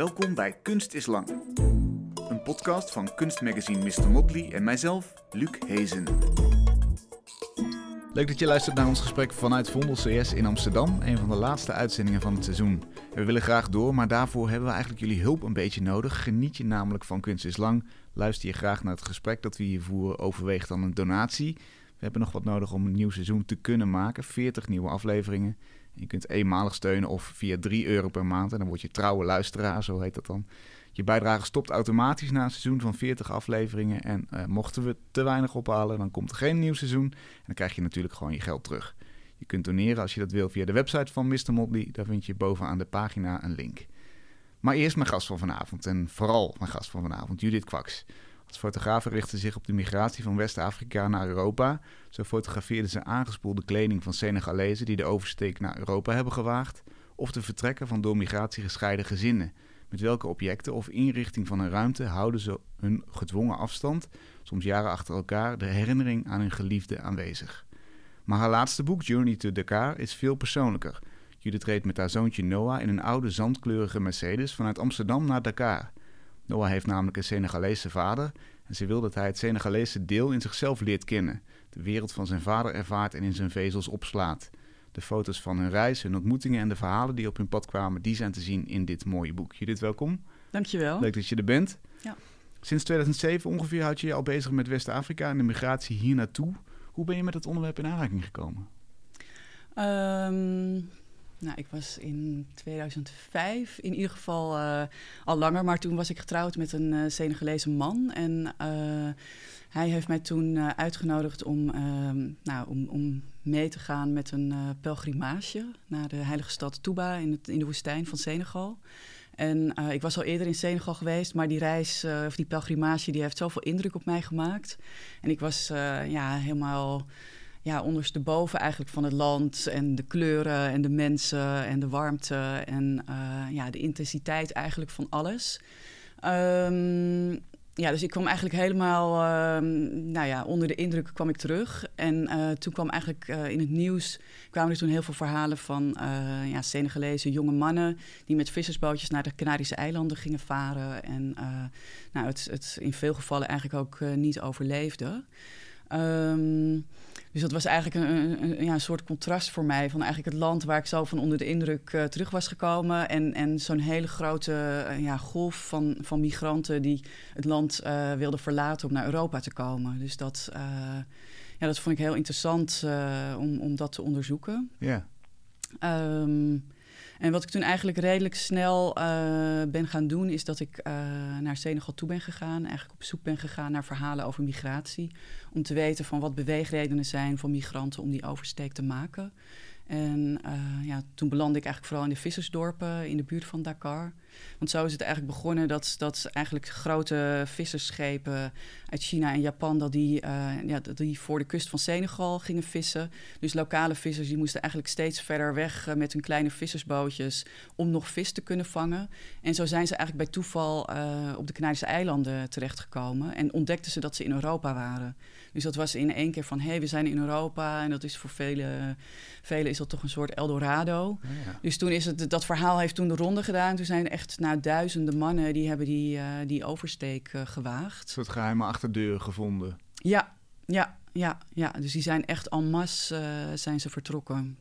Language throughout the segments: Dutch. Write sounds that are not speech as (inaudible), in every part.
Welkom bij Kunst is Lang. Een podcast van kunstmagazine Mr. Motley en mijzelf, Luc Hezen. Leuk dat je luistert naar ons gesprek vanuit Vondel CS in Amsterdam, een van de laatste uitzendingen van het seizoen. We willen graag door, maar daarvoor hebben we eigenlijk jullie hulp een beetje nodig. Geniet je namelijk van Kunst is Lang, luister je graag naar het gesprek dat we hier voeren, overweeg dan een donatie. We hebben nog wat nodig om een nieuw seizoen te kunnen maken, 40 nieuwe afleveringen. Je kunt eenmalig steunen of via 3 euro per maand en dan word je trouwe luisteraar, zo heet dat dan. Je bijdrage stopt automatisch na een seizoen van 40 afleveringen. En uh, mochten we te weinig ophalen, dan komt er geen nieuw seizoen. En dan krijg je natuurlijk gewoon je geld terug. Je kunt doneren als je dat wil via de website van Mr. Motley. Daar vind je bovenaan de pagina een link. Maar eerst mijn gast van vanavond. En vooral mijn gast van vanavond, Judith Kwaks. Als fotograaf richtte zich op de migratie van West-Afrika naar Europa. Zo fotografeerde ze aangespoelde kleding van Senegalezen die de oversteek naar Europa hebben gewaagd. Of de vertrekken van door migratie gescheiden gezinnen. Met welke objecten of inrichting van een ruimte houden ze hun gedwongen afstand, soms jaren achter elkaar, de herinnering aan hun geliefde aanwezig. Maar haar laatste boek, Journey to Dakar, is veel persoonlijker. Judith reed met haar zoontje Noah in een oude zandkleurige Mercedes vanuit Amsterdam naar Dakar. Noah heeft namelijk een Senegalese vader en ze wil dat hij het Senegalese deel in zichzelf leert kennen, de wereld van zijn vader ervaart en in zijn vezels opslaat. De foto's van hun reis, hun ontmoetingen en de verhalen die op hun pad kwamen, die zijn te zien in dit mooie boek. Judith, welkom. Dankjewel. Leuk dat je er bent. Ja. Sinds 2007 ongeveer houd je je al bezig met West-Afrika en de migratie hier naartoe. Hoe ben je met het onderwerp in aanraking gekomen? Um, nou, ik was in 2005 in ieder geval uh, al langer, maar toen was ik getrouwd met een uh, Senegalese man. En uh, hij heeft mij toen uitgenodigd om, ehm, nou, om, om mee te gaan met een pelgrimage naar de heilige stad Touba in, het, in de woestijn van Senegal. En ik was al eerder in Senegal geweest, maar die reis, of die pelgrimage, die heeft zoveel indruk op mij gemaakt. En ik was ja, helemaal ja, ondersteboven eigenlijk van het land en de kleuren en de mensen en de warmte en uh, ja, de intensiteit eigenlijk van alles. Um, ja, dus ik kwam eigenlijk helemaal, uh, nou ja, onder de indruk kwam ik terug. En uh, toen kwam eigenlijk uh, in het nieuws, kwamen er toen heel veel verhalen van ja, Senegalese jonge mannen... die met vissersbootjes naar de Canarische eilanden gingen varen. En nou, het, het in veel gevallen eigenlijk ook niet overleefden. Um, dus dat was eigenlijk een, ja, een, soort contrast voor mij. Van eigenlijk het land waar ik zo van onder de indruk uh, terug was gekomen. En, en zo'n hele grote uh, ja, golf van, van migranten die het land uh, wilden verlaten om naar Europa te komen. Dus dat, ja, dat vond ik heel interessant om, om dat te onderzoeken. Ja. Yeah. Um, en wat ik toen eigenlijk redelijk snel uh, ben gaan doen, is dat ik uh, naar Senegal toe ben gegaan. Eigenlijk op zoek ben gegaan naar verhalen over migratie. Om te weten van wat beweegredenen zijn van migranten om die oversteek te maken. En uh, ja, toen belandde ik eigenlijk vooral in de vissersdorpen in de buurt van Dakar. Want zo is het eigenlijk begonnen dat, dat eigenlijk grote vissersschepen uit China en Japan... Dat die, uh, ja, dat die voor de kust van Senegal gingen vissen. Dus lokale vissers die moesten eigenlijk steeds verder weg... Uh, met hun kleine vissersbootjes om nog vis te kunnen vangen. En zo zijn ze eigenlijk bij toeval uh, op de Canarische eilanden terechtgekomen... en ontdekten ze dat ze in Europa waren. Dus dat was in één keer van, hé, hey, we zijn in Europa... en dat is voor velen, velen is dat toch een soort Eldorado. Oh ja. Dus toen is het, dat verhaal heeft toen de ronde gedaan. Toen zijn echt nou, duizenden mannen die hebben die, uh, die oversteek uh, gewaagd. Een soort geheime achterdeur gevonden. Ja, ja, ja, ja. Dus die zijn echt en masse uh, zijn ze vertrokken.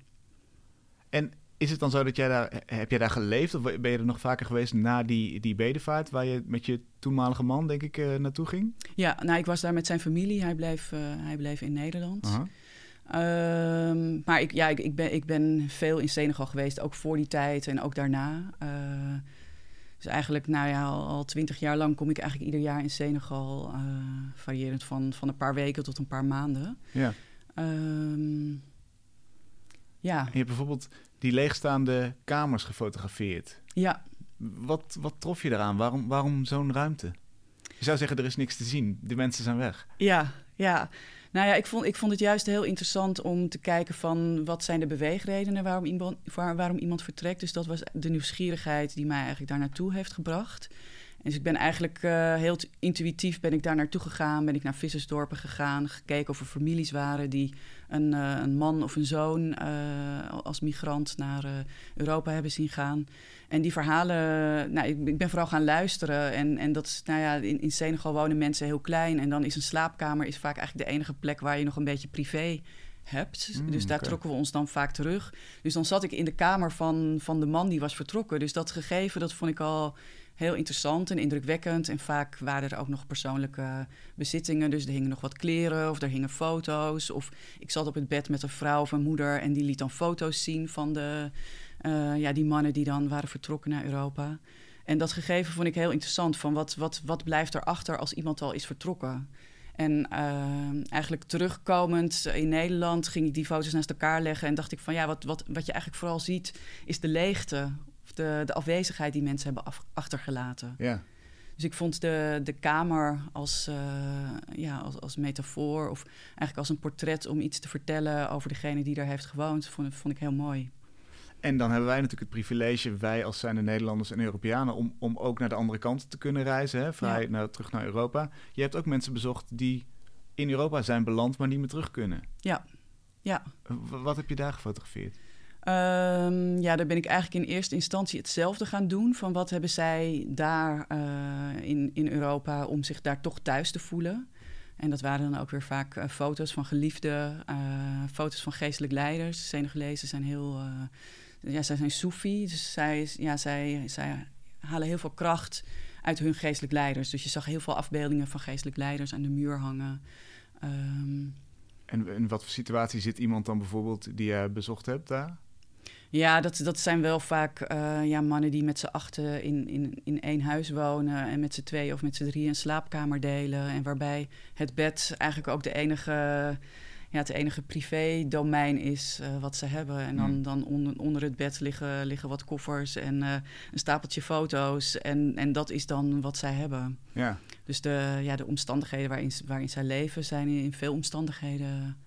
En is het dan zo dat jij daar, heb jij daar geleefd of ben je er nog vaker geweest na die, die bedevaart waar je met je toenmalige man, denk ik, uh, naartoe ging? Ja, nou, ik was daar met zijn familie. Hij bleef, uh, hij bleef in Nederland. Uh -huh. um, maar ik, ja, ik, ik, ben, ik ben veel in Senegal geweest, ook voor die tijd en ook daarna. Dus eigenlijk, nou ja, al twintig jaar lang kom ik eigenlijk ieder jaar in Senegal, uh, variërend van, van een paar weken tot een paar maanden. Ja. Um, ja. En je hebt bijvoorbeeld die leegstaande kamers gefotografeerd. Ja. Wat, wat trof je eraan? Waarom, waarom zo'n ruimte? Je zou zeggen, er is niks te zien. De mensen zijn weg. Ja, ja. Nou ja, ik vond, ik vond het juist heel interessant om te kijken van wat zijn de beweegredenen waarom iemand, waar, waarom iemand vertrekt. Dus dat was de nieuwsgierigheid die mij eigenlijk daar naartoe heeft gebracht. Dus ik ben eigenlijk uh, heel intuïtief ben ik daar naartoe gegaan. Ben ik naar vissersdorpen gegaan. Gekeken of er families waren die een, uh, een man of een zoon uh, als migrant naar Europa hebben zien gaan. En die verhalen, nou, ik, ik, ben vooral gaan luisteren. En, en dat is, nou ja, in, in Senegal wonen mensen heel klein. En dan is een slaapkamer is vaak eigenlijk de enige plek waar je nog een beetje privé hebt. Mm, dus daar trokken we ons dan vaak terug. Dus dan zat ik in de kamer van, van de man die was vertrokken. Dus dat gegeven, dat vond ik al heel interessant en indrukwekkend. En vaak waren er ook nog persoonlijke bezittingen. Dus er hingen nog wat kleren of er hingen foto's. Of ik zat op het bed met een vrouw of een moeder en die liet dan foto's zien van de, eh, ja, die mannen die dan waren vertrokken naar Europa. En dat gegeven vond ik heel interessant. Van wat, wat, wat blijft erachter als iemand al is vertrokken? En uh, eigenlijk terugkomend in Nederland ging ik die foto's naast elkaar leggen en dacht ik van ja, wat, wat, wat je eigenlijk vooral ziet is de leegte of de, de afwezigheid die mensen hebben af, achtergelaten. Ja. Dus ik vond de, de kamer als, uh, ja, als, als metafoor of eigenlijk als een portret om iets te vertellen over degene die daar heeft gewoond, vond, vond ik heel mooi. En dan hebben wij natuurlijk het privilege, wij als zijnde Nederlanders en Europeanen, om, om ook naar de andere kant te kunnen reizen, hè? vrij Ja. naar, terug naar Europa. Je hebt ook mensen bezocht die in Europa zijn beland, maar niet meer terug kunnen. Ja, ja. W- wat heb je daar gefotografeerd? Ehm, ja, daar ben ik eigenlijk in eerste instantie hetzelfde gaan doen. Van wat hebben zij daar eh, in, in Europa om zich daar toch thuis te voelen. En dat waren dan ook weer vaak eh, foto's van geliefden, eh, foto's van geestelijk leiders. Senegalezen zijn heel, ja, zij zijn Soefi. Dus zij, ja, zij, zij halen heel veel kracht uit hun geestelijk leiders. Dus je zag heel veel afbeeldingen van geestelijk leiders aan de muur hangen. Ehm, En in wat voor situatie zit iemand dan bijvoorbeeld die je bezocht hebt daar? Ja, dat, dat zijn wel vaak eh, ja, mannen die met z'n achten in, in, in één huis wonen en met z'n twee of met z'n drie een slaapkamer delen. En waarbij het bed eigenlijk ook de enige, ja, het enige privé-domein is eh, wat ze hebben. En dan, Hmm. dan onder, onder het bed liggen, liggen wat koffers en eh, een stapeltje foto's. En, en dat is dan wat zij hebben. Ja. Dus de, ja, de omstandigheden waarin, waarin zij leven zijn in veel omstandigheden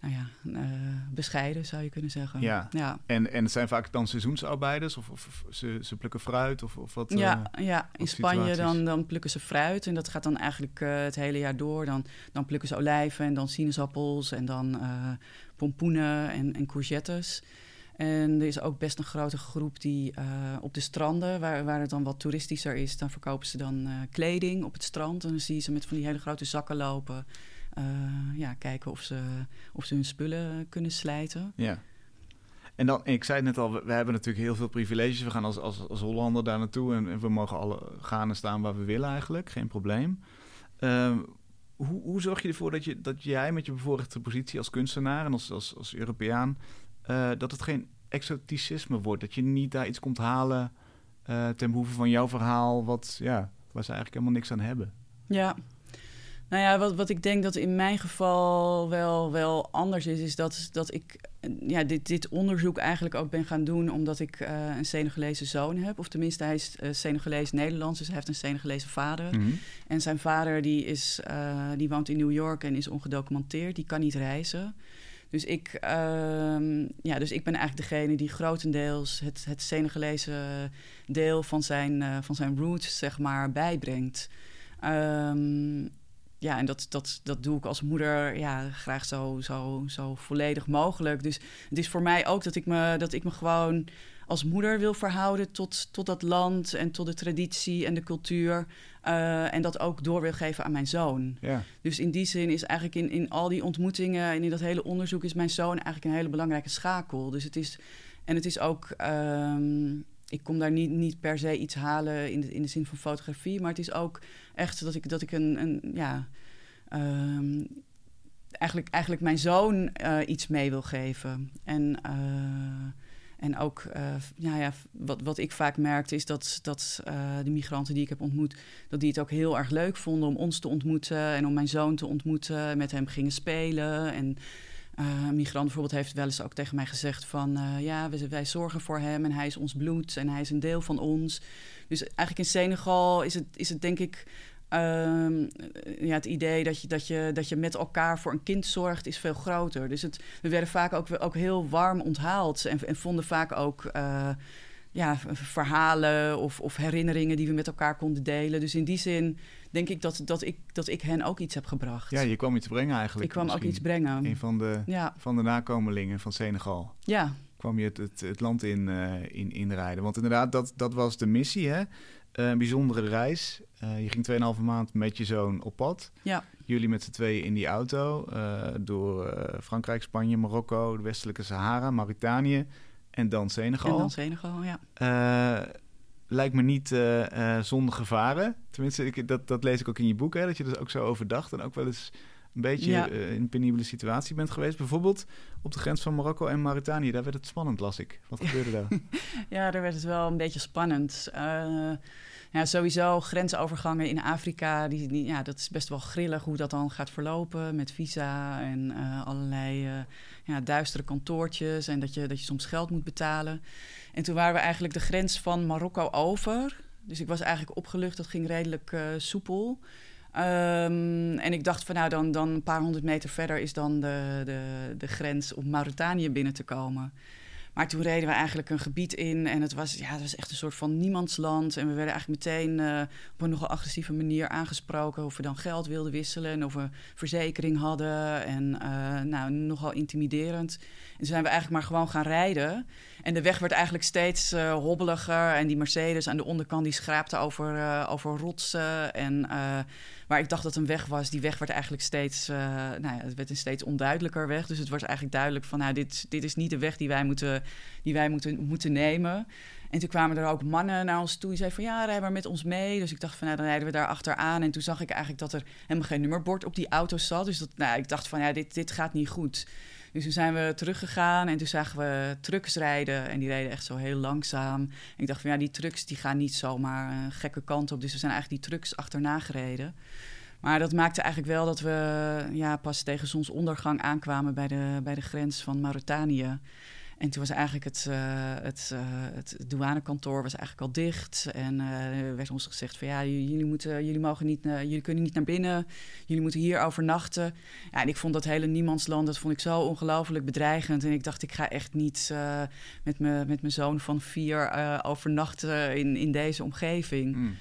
nou ja, eh, bescheiden, zou je kunnen zeggen. Ja. ja. En, en het zijn vaak dan seizoensarbeiders of, of, of ze, ze plukken fruit of, of wat? Ja, eh, ja, in Spanje dan, dan plukken ze fruit en dat gaat dan eigenlijk eh, het hele jaar door. Dan, dan plukken ze olijven en dan sinaasappels en dan pompoenen en, en courgettes. En er is ook best een grote groep die op de stranden, waar, waar het dan wat toeristischer is, dan verkopen ze dan kleding op het strand. En dan zie je ze met van die hele grote zakken lopen. Eh, ja, kijken of ze, of ze hun spullen kunnen slijten. Ja. En dan, ik zei het net al, we, hebben natuurlijk heel veel privileges. We gaan als, als, als Hollander daar naartoe en, en we mogen alle gaan en staan waar we willen eigenlijk. Geen probleem. Ehm, hoe, hoe zorg je ervoor dat, je, dat jij met je bevoorrechte positie als kunstenaar en als, als, als Europeaan, eh, dat het geen exoticisme wordt? Dat je niet daar iets komt halen eh, ten behoeve van jouw verhaal, wat, ja, waar ze eigenlijk helemaal niks aan hebben. Ja. Nou ja, wat, wat ik denk dat in mijn geval wel, wel anders is, is dat, dat ik eh, ja, dit, dit onderzoek eigenlijk ook ben gaan doen omdat ik eh, een Senegalese zoon heb. Of tenminste, hij is uh, Senegalees-Nederlands, dus hij heeft een Senegalese vader. Mhm. En zijn vader die, is, uh, die woont in New York en is ongedocumenteerd, die kan niet reizen. Dus ik, ehm, ja, dus ik ben eigenlijk degene die grotendeels het, het Senegalese deel van zijn, van zijn roots, zeg maar, bijbrengt. Um, ja, en dat, dat, dat doe ik als moeder ja, graag zo, zo, zo volledig mogelijk. Dus het is voor mij ook dat ik me, dat ik me gewoon als moeder wil verhouden tot, tot dat land en tot de traditie en de cultuur. Uh, en dat ook door wil geven aan mijn zoon. Ja. Dus in die zin is eigenlijk in, in al die ontmoetingen en in dat hele onderzoek is mijn zoon eigenlijk een hele belangrijke schakel. Dus het is, en het is ook. Um, ik kom daar niet, niet per se iets halen in de, in de zin van fotografie, maar het is ook echt dat ik, dat ik een, een ja, um, eigenlijk, eigenlijk mijn zoon uh, iets mee wil geven. En, uh, en ook, uh, ja, ja, wat, wat ik vaak merkte is dat, dat de migranten die ik heb ontmoet, dat die het ook heel erg leuk vonden om ons te ontmoeten en om mijn zoon te ontmoeten, met hem gingen spelen en een migrant bijvoorbeeld heeft wel eens ook tegen mij gezegd van... Uh, ja, wij, wij, zorgen voor hem en hij is ons bloed en hij is een deel van ons. Dus eigenlijk in Senegal is het, is het denk ik... Um, ja, het idee dat je, dat, je, dat je met elkaar voor een kind zorgt is veel groter. Dus het, we werden vaak ook, ook heel warm onthaald en, en vonden vaak ook... Ja, verhalen of, of herinneringen die we met elkaar konden delen. Dus in die zin denk ik dat, dat, ik dat ik hen ook iets heb gebracht. Ja, je kwam iets brengen eigenlijk. Ik kwam ook iets brengen. Een van de, ja. van de nakomelingen van Senegal. Ja. Kwam je het, het, het land in, uh, in, inrijden. Want inderdaad, dat, dat was de missie, hè? Een bijzondere reis. Uh, je ging 2,5 maand met je zoon op pad. Ja. Jullie met z'n tweeën in die auto. door Frankrijk, Spanje, Marokko, de westelijke Sahara, Mauritanië en dan Senegal. En dan Senegal, ja. Lijkt me niet uh, uh, zonder gevaren. Tenminste, ik, dat, dat lees ik ook in je boek, hè, dat je er ook zo over dacht en ook wel eens een beetje Ja. in een penibele situatie bent geweest. Bijvoorbeeld op de grens van Marokko en Mauritanië. Daar werd het spannend, las ik. Wat (laughs) gebeurde daar? (laughs) Ja, daar werd het wel een beetje spannend. Uh, ja, sowieso grensovergangen in Afrika, die, die, ja, dat is best wel grillig hoe dat dan gaat verlopen met visa en uh, allerlei uh, ja, duistere kantoortjes en dat je, dat je soms geld moet betalen. En toen waren we eigenlijk de grens van Marokko over. Dus ik was eigenlijk opgelucht, dat ging redelijk soepel. Um, en ik dacht van nou, dan, dan een paar honderd meter verder is dan de, de, de grens om Mauritanië binnen te komen. Maar toen reden we eigenlijk een gebied in en het was, ja, het was echt een soort van niemandsland. En we werden eigenlijk meteen uh, op een nogal agressieve manier aangesproken of we dan geld wilden wisselen en of we verzekering hadden. En uh, nou, nogal intimiderend. En toen zijn we eigenlijk maar gewoon gaan rijden. En de weg werd eigenlijk steeds uh, hobbeliger. En die Mercedes aan de onderkant die schraapte over, uh, over rotsen. En waar ik dacht dat een weg was, die weg werd eigenlijk steeds, nou ja, het werd een steeds onduidelijker weg. Dus het was eigenlijk duidelijk van, nou, dit, dit is niet de weg die wij moeten, die wij moeten, moeten nemen. En toen kwamen er ook mannen naar ons toe. Die zeiden van ja, rij maar met ons mee. Dus ik dacht van nou, dan rijden we daar achteraan. En toen zag ik eigenlijk dat er helemaal geen nummerbord op die auto zat. Dus dat, nou, ik dacht van ja, dit, dit gaat niet goed. Dus toen zijn we teruggegaan en toen zagen we trucks rijden. En die reden echt zo heel langzaam. Ik dacht van ja, die trucks die gaan niet zomaar een gekke kant op. Dus we zijn eigenlijk die trucks achterna gereden. Maar dat maakte eigenlijk wel dat we ja, pas tegen zonsondergang aankwamen bij de, bij de grens van Mauritanië. En toen was eigenlijk het, uh, het, uh, het douanekantoor was eigenlijk al dicht. En uh, er werd ons gezegd van ja, jullie, moeten, jullie, mogen niet, jullie kunnen niet naar binnen. Jullie moeten hier overnachten. Ja, en ik vond dat hele niemandsland, dat vond ik zo ongelooflijk bedreigend. En ik dacht, ik ga echt niet met, me, met mijn zoon van vier overnachten in, in deze omgeving. Mm.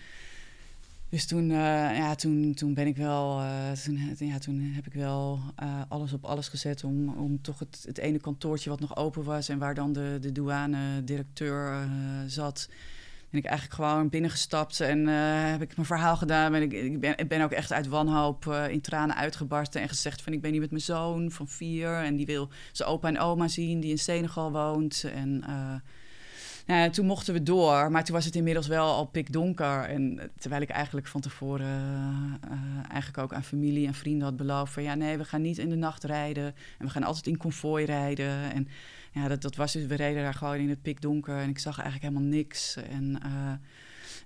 Dus toen, uh, ja, toen, toen ben ik wel, uh, toen, ja, toen heb ik wel uh, alles op alles gezet om, om toch het, het ene kantoortje wat nog open was en waar dan de, de douane-directeur zat, ben ik eigenlijk gewoon binnengestapt en heb ik mijn verhaal gedaan. En ik, ik, ben, ik ben ook echt uit wanhoop in tranen uitgebarsten en gezegd van ik ben hier met mijn zoon van vier en die wil zijn opa en oma zien die in Senegal woont en... Nou, toen mochten we door, maar toen was het inmiddels wel al pikdonker. En terwijl ik eigenlijk van tevoren uh, eigenlijk ook aan familie en vrienden had beloofd van ja, nee, we gaan niet in de nacht rijden en we gaan altijd in konvooi rijden. En ja, dat, dat was dus, we reden daar gewoon in het pikdonker en ik zag eigenlijk helemaal niks. En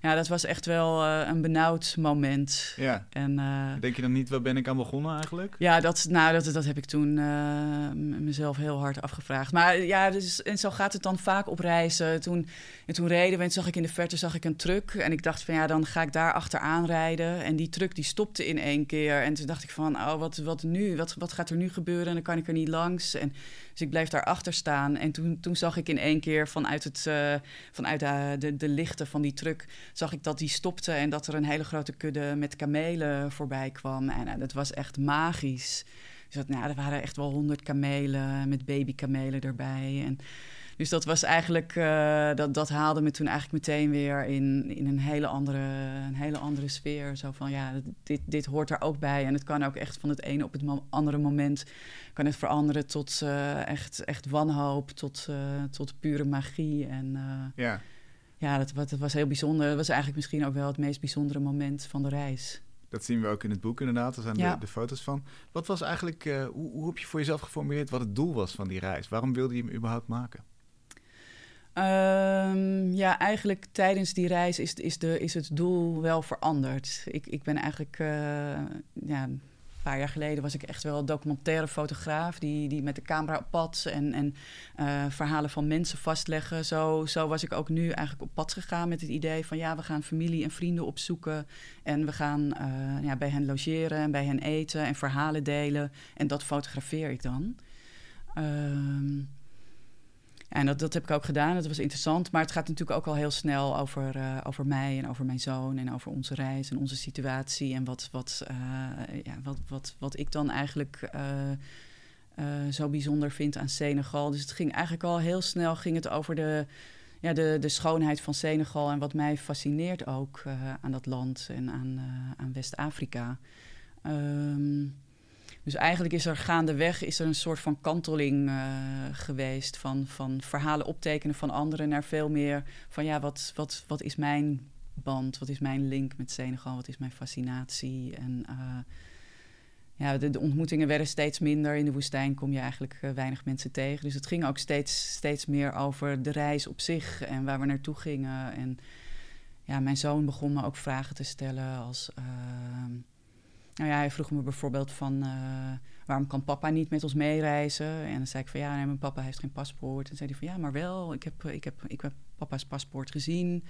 ja, dat was echt wel uh, een benauwd moment. Ja. En, uh, Denk je dan niet, waar ben ik aan begonnen eigenlijk? Ja, dat, nou, dat, dat heb ik toen uh, mezelf heel hard afgevraagd. Maar ja, dus, en zo gaat het dan vaak op reizen. Toen, en toen reden we en zag ik in de verte zag ik een truck. En ik dacht van ja, dan ga ik daar achteraan rijden. En die truck die stopte in één keer. En toen dacht ik van, oh, wat, wat nu? Wat, wat gaat er nu gebeuren? En dan kan ik er niet langs. En dus ik bleef daar achter staan. En toen, toen zag ik in één keer vanuit, het, uh, vanuit de, de, de lichten van die truck... zag ik dat die stopte en dat er een hele grote kudde met kamelen voorbij kwam. En uh, dat was echt magisch. Dus dat, nou, er waren echt wel honderd kamelen met babykamelen erbij. En, dus dat was eigenlijk, uh, dat, dat haalde me toen eigenlijk meteen weer in, in een, hele andere, een hele andere sfeer. Zo van ja, dit, dit hoort er ook bij. En het kan ook echt van het ene op het andere moment kan het veranderen tot uh, echt, echt wanhoop, tot, uh, tot pure magie. En ja, ja dat, dat was heel bijzonder. Dat was eigenlijk misschien ook wel het meest bijzondere moment van de reis. Dat zien we ook in het boek inderdaad. Er zijn Ja. de, de foto's van. Wat was eigenlijk, uh, hoe, hoe heb je voor jezelf geformuleerd wat het doel was van die reis? Waarom wilde je hem überhaupt maken? Um, ja, eigenlijk tijdens die reis is, is, de, is het doel wel veranderd. Ik, ik ben eigenlijk, uh, ja, een paar jaar geleden was ik echt wel documentaire fotograaf... die, die met de camera op pad en, en uh, verhalen van mensen vastleggen. Zo, zo was ik ook nu eigenlijk op pad gegaan met het idee van... ja, we gaan familie en vrienden opzoeken... en we gaan uh, ja, bij hen logeren en bij hen eten en verhalen delen. En dat fotografeer ik dan. Um, en dat, dat heb ik ook gedaan. Dat was interessant. Maar het gaat natuurlijk ook al heel snel over, uh, over mij en over mijn zoon en over onze reis en onze situatie. En wat, wat, uh, ja, wat, wat, wat ik dan eigenlijk uh, zo bijzonder vind aan Senegal. Dus het ging eigenlijk al heel snel ging het over de, ja, de, de schoonheid van Senegal. En wat mij fascineert ook aan dat land en aan, aan West-Afrika. Um, dus eigenlijk is er gaandeweg is er een soort van kanteling uh, geweest van, van verhalen optekenen van anderen naar veel meer van ja, wat, wat, wat is mijn band, wat is mijn link met Senegal, wat is mijn fascinatie. En uh, ja, de, de, ontmoetingen werden steeds minder. In de woestijn kom je eigenlijk uh, weinig mensen tegen. Dus het ging ook steeds, steeds meer over de reis op zich en waar we naartoe gingen. En ja, mijn zoon begon me ook vragen te stellen als nou ja, hij vroeg me bijvoorbeeld van uh, waarom kan papa niet met ons meereizen? En dan zei ik van ja, nee, mijn papa heeft geen paspoort. En zei hij van ja, maar wel, ik heb, ik heb, ik heb papa's paspoort gezien.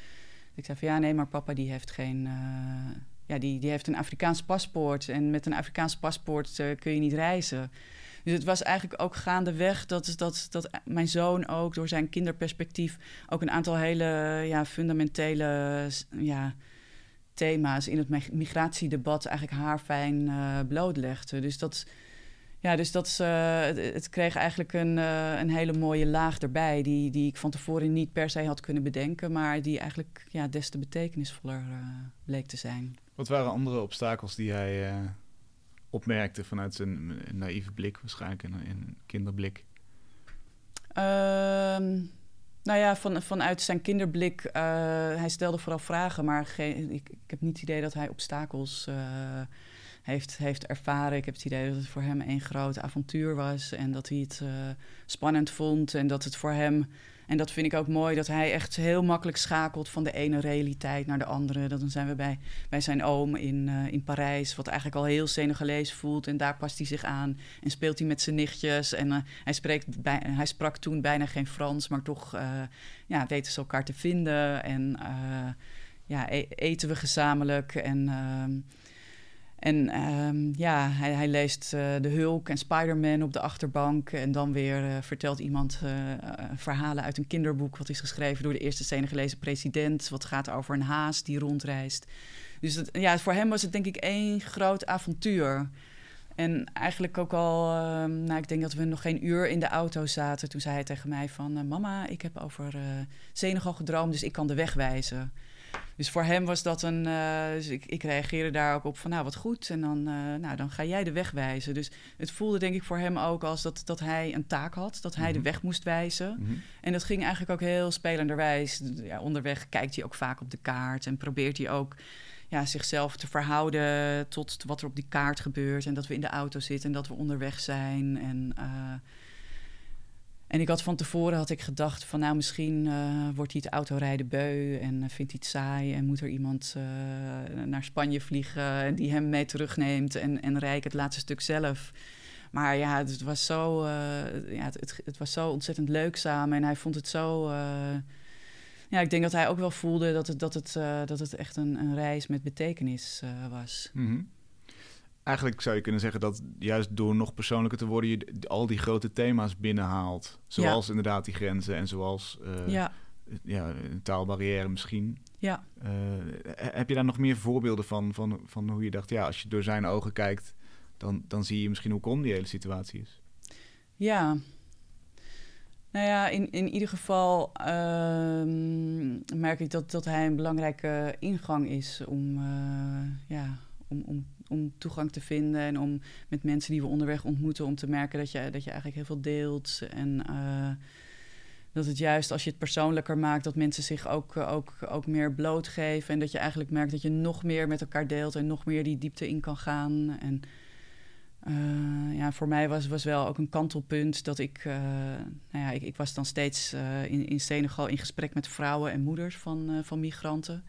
Ik zei van ja, nee, maar papa die heeft geen. Uh, ja, die, die heeft een Afrikaans paspoort. En met een Afrikaans paspoort kun je niet reizen. Dus het was eigenlijk ook gaandeweg dat, dat, dat mijn zoon ook door zijn kinderperspectief ook een aantal hele ja, fundamentele ja, thema's in het migratiedebat eigenlijk haarfijn uh, blootlegde. Dus dat, ja, dus dat, uh, het, kreeg eigenlijk een, uh, een hele mooie laag erbij, die, die ik van tevoren niet per se had kunnen bedenken, maar die eigenlijk ja, des te betekenisvoller bleek te zijn. Wat waren andere obstakels die hij opmerkte vanuit zijn naïeve blik, waarschijnlijk een, een kinderblik? Ehm, nou ja, van, vanuit zijn kinderblik, uh, hij stelde vooral vragen, maar geen, ik, ik, heb niet het idee dat hij obstakels uh, heeft, heeft ervaren. Ik heb het idee dat het voor hem een groot avontuur was en dat hij het uh, spannend vond en dat het voor hem en dat vind ik ook mooi, dat hij echt heel makkelijk schakelt van de ene realiteit naar de andere. Dan zijn we bij, bij zijn oom in, uh, in Parijs, wat eigenlijk al heel Senegalees voelt. En daar past hij zich aan en speelt hij met zijn nichtjes. En uh, hij, spreekt bij, hij sprak toen bijna geen Frans, maar toch uh, ja, weten ze elkaar te vinden. En ja, e eten we gezamenlijk en... Ehm, en um, ja, hij, hij leest uh, De Hulk en Spider-Man op de achterbank. En dan weer uh, vertelt iemand uh, verhalen uit een kinderboek... wat is geschreven door de eerste Senegaleese president. Wat gaat over een haas die rondreist. Dus ja, voor hem was het denk ik één groot avontuur. En eigenlijk ook al, ehm, nou, ik denk dat we nog geen uur in de auto zaten. Toen zei hij tegen mij van, mama, ik heb over Senegal gedroomd, dus ik kan de weg wijzen. Dus voor hem was dat een. Uh, dus ik, ik, reageerde daar ook op van nou wat goed. En dan, uh, nou, dan ga jij de weg wijzen. Dus het voelde denk ik voor hem ook als dat, dat hij een taak had. Dat hij de mhm. weg moest wijzen. Mm -hmm. En dat ging eigenlijk ook heel spelenderwijs. Ja, onderweg kijkt hij ook vaak op de kaart. En probeert hij ook ja, zichzelf te verhouden tot wat er op die kaart gebeurt. En dat we in de auto zitten en dat we onderweg zijn. En. Uh, en ik had van tevoren had ik gedacht van nou misschien uh, wordt hij het autorijden beu en uh, vindt hij het saai en moet er iemand uh, naar Spanje vliegen die hem mee terugneemt en, en rijk het laatste stuk zelf. Maar ja, het, was zo, ja, het, het, was zo ontzettend leuk samen en hij vond het zo. ja, ik denk dat hij ook wel voelde dat het, dat het, dat het echt een, een reis met betekenis was. -hmm eigenlijk zou je kunnen zeggen dat juist door nog persoonlijker te worden, je al die grote thema's binnenhaalt. Zoals inderdaad die grenzen en zoals uh, ja. Ja, een taalbarrière misschien. Ja. Uh, heb je daar nog meer voorbeelden van, van, van hoe je dacht, ja, als je door zijn ogen kijkt, dan, dan zie je misschien hoe kom die hele situatie is? Ja. Nou ja, in, in ieder geval uh, merk ik dat, dat hij een belangrijke ingang is om, uh, ja, om, om om toegang te vinden en om met mensen die we onderweg ontmoeten, om te merken dat je, dat je eigenlijk heel veel deelt. En uh, dat het juist als je het persoonlijker maakt, dat mensen zich ook, ook, ook meer blootgeven. En dat je eigenlijk merkt dat je nog meer met elkaar deelt en nog meer die diepte in kan gaan. En uh, ja, voor mij was, was wel ook een kantelpunt dat ik, uh, nou ja, ik, ik was dan steeds in, in Senegal in gesprek met vrouwen en moeders van, van migranten.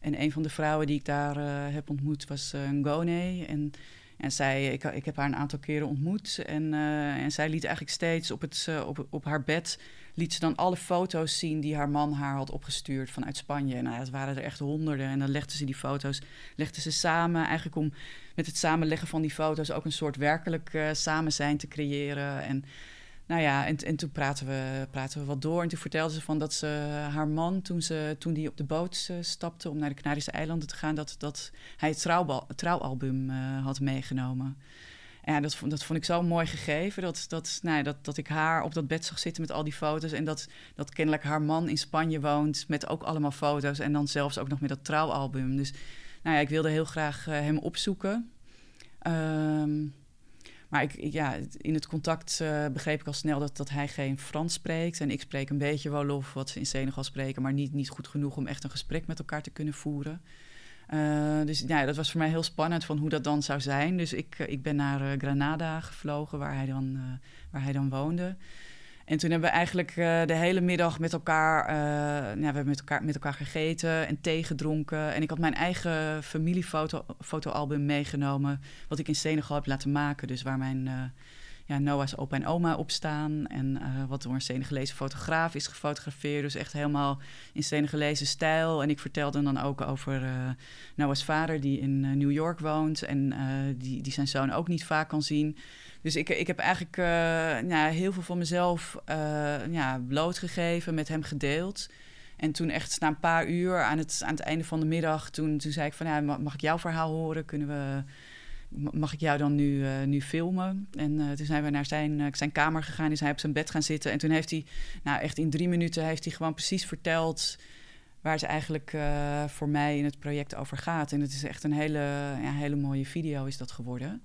En een van de vrouwen die ik daar uh, heb ontmoet was uh, Ngone. En, en zij, ik, ik heb haar een aantal keren ontmoet. En, uh, en zij liet eigenlijk steeds op, het, op, op haar bed... liet ze dan alle foto's zien die haar man haar had opgestuurd vanuit Spanje. En nou, het waren er echt honderden. En dan legde ze die foto's legde ze samen... eigenlijk om met het samenleggen van die foto's... ook een soort werkelijk samen zijn te creëren. En nou ja, en, en toen praten we, praten we wat door. En toen vertelde ze van dat ze haar man, toen, ze, toen die op de boot uh, stapte om naar de Canarische eilanden te gaan, dat, dat hij het, trouwbal, trouwalbum uh, had meegenomen. En ja, dat, dat vond ik zo mooi gegeven. Dat, dat, nou ja, dat, dat ik haar op dat bed zag zitten met al die foto's. En dat, dat kennelijk haar man in Spanje woont met ook allemaal foto's. En dan zelfs ook nog met dat trouwalbum. Dus nou ja, ik wilde heel graag uh, hem opzoeken. Um, maar ik, ja, in het contact uh, begreep ik al snel dat, dat hij geen Frans spreekt. En ik spreek een beetje Wolof, wat ze in Senegal spreken, maar niet, niet goed genoeg om echt een gesprek met elkaar te kunnen voeren. Uh, dus ja, dat was voor mij heel spannend van hoe dat dan zou zijn. Dus ik, ik ben naar Granada gevlogen, waar hij dan, waar hij dan woonde. En toen hebben we eigenlijk uh, de hele middag met elkaar, uh, ja, we hebben met elkaar, met elkaar gegeten en thee gedronken. En ik had mijn eigen familiefotoalbum meegenomen, wat ik in Senegal heb laten maken. Dus waar mijn uh, ja, Noah's opa en oma op staan. En wat door een Senegalese fotograaf is gefotografeerd. Dus echt helemaal in Senegalese stijl. En ik vertelde dan ook over Noah's vader, die in New York woont. En die, die zijn zoon ook niet vaak kan zien. Dus ik, ik heb eigenlijk nou, heel veel van mezelf uh, ja, blootgegeven, met hem gedeeld. En toen echt na een paar uur aan het, aan het einde van de middag, toen, toen zei ik van ja, mag ik jouw verhaal horen? Kunnen we, mag ik jou dan nu, uh, nu filmen? En toen zijn we naar zijn, zijn kamer gegaan, is hij op zijn bed gaan zitten. En toen heeft hij, nou echt in drie minuten, heeft hij gewoon precies verteld waar het eigenlijk voor mij in het project over gaat. En het is echt een hele, ja, hele mooie video is dat geworden.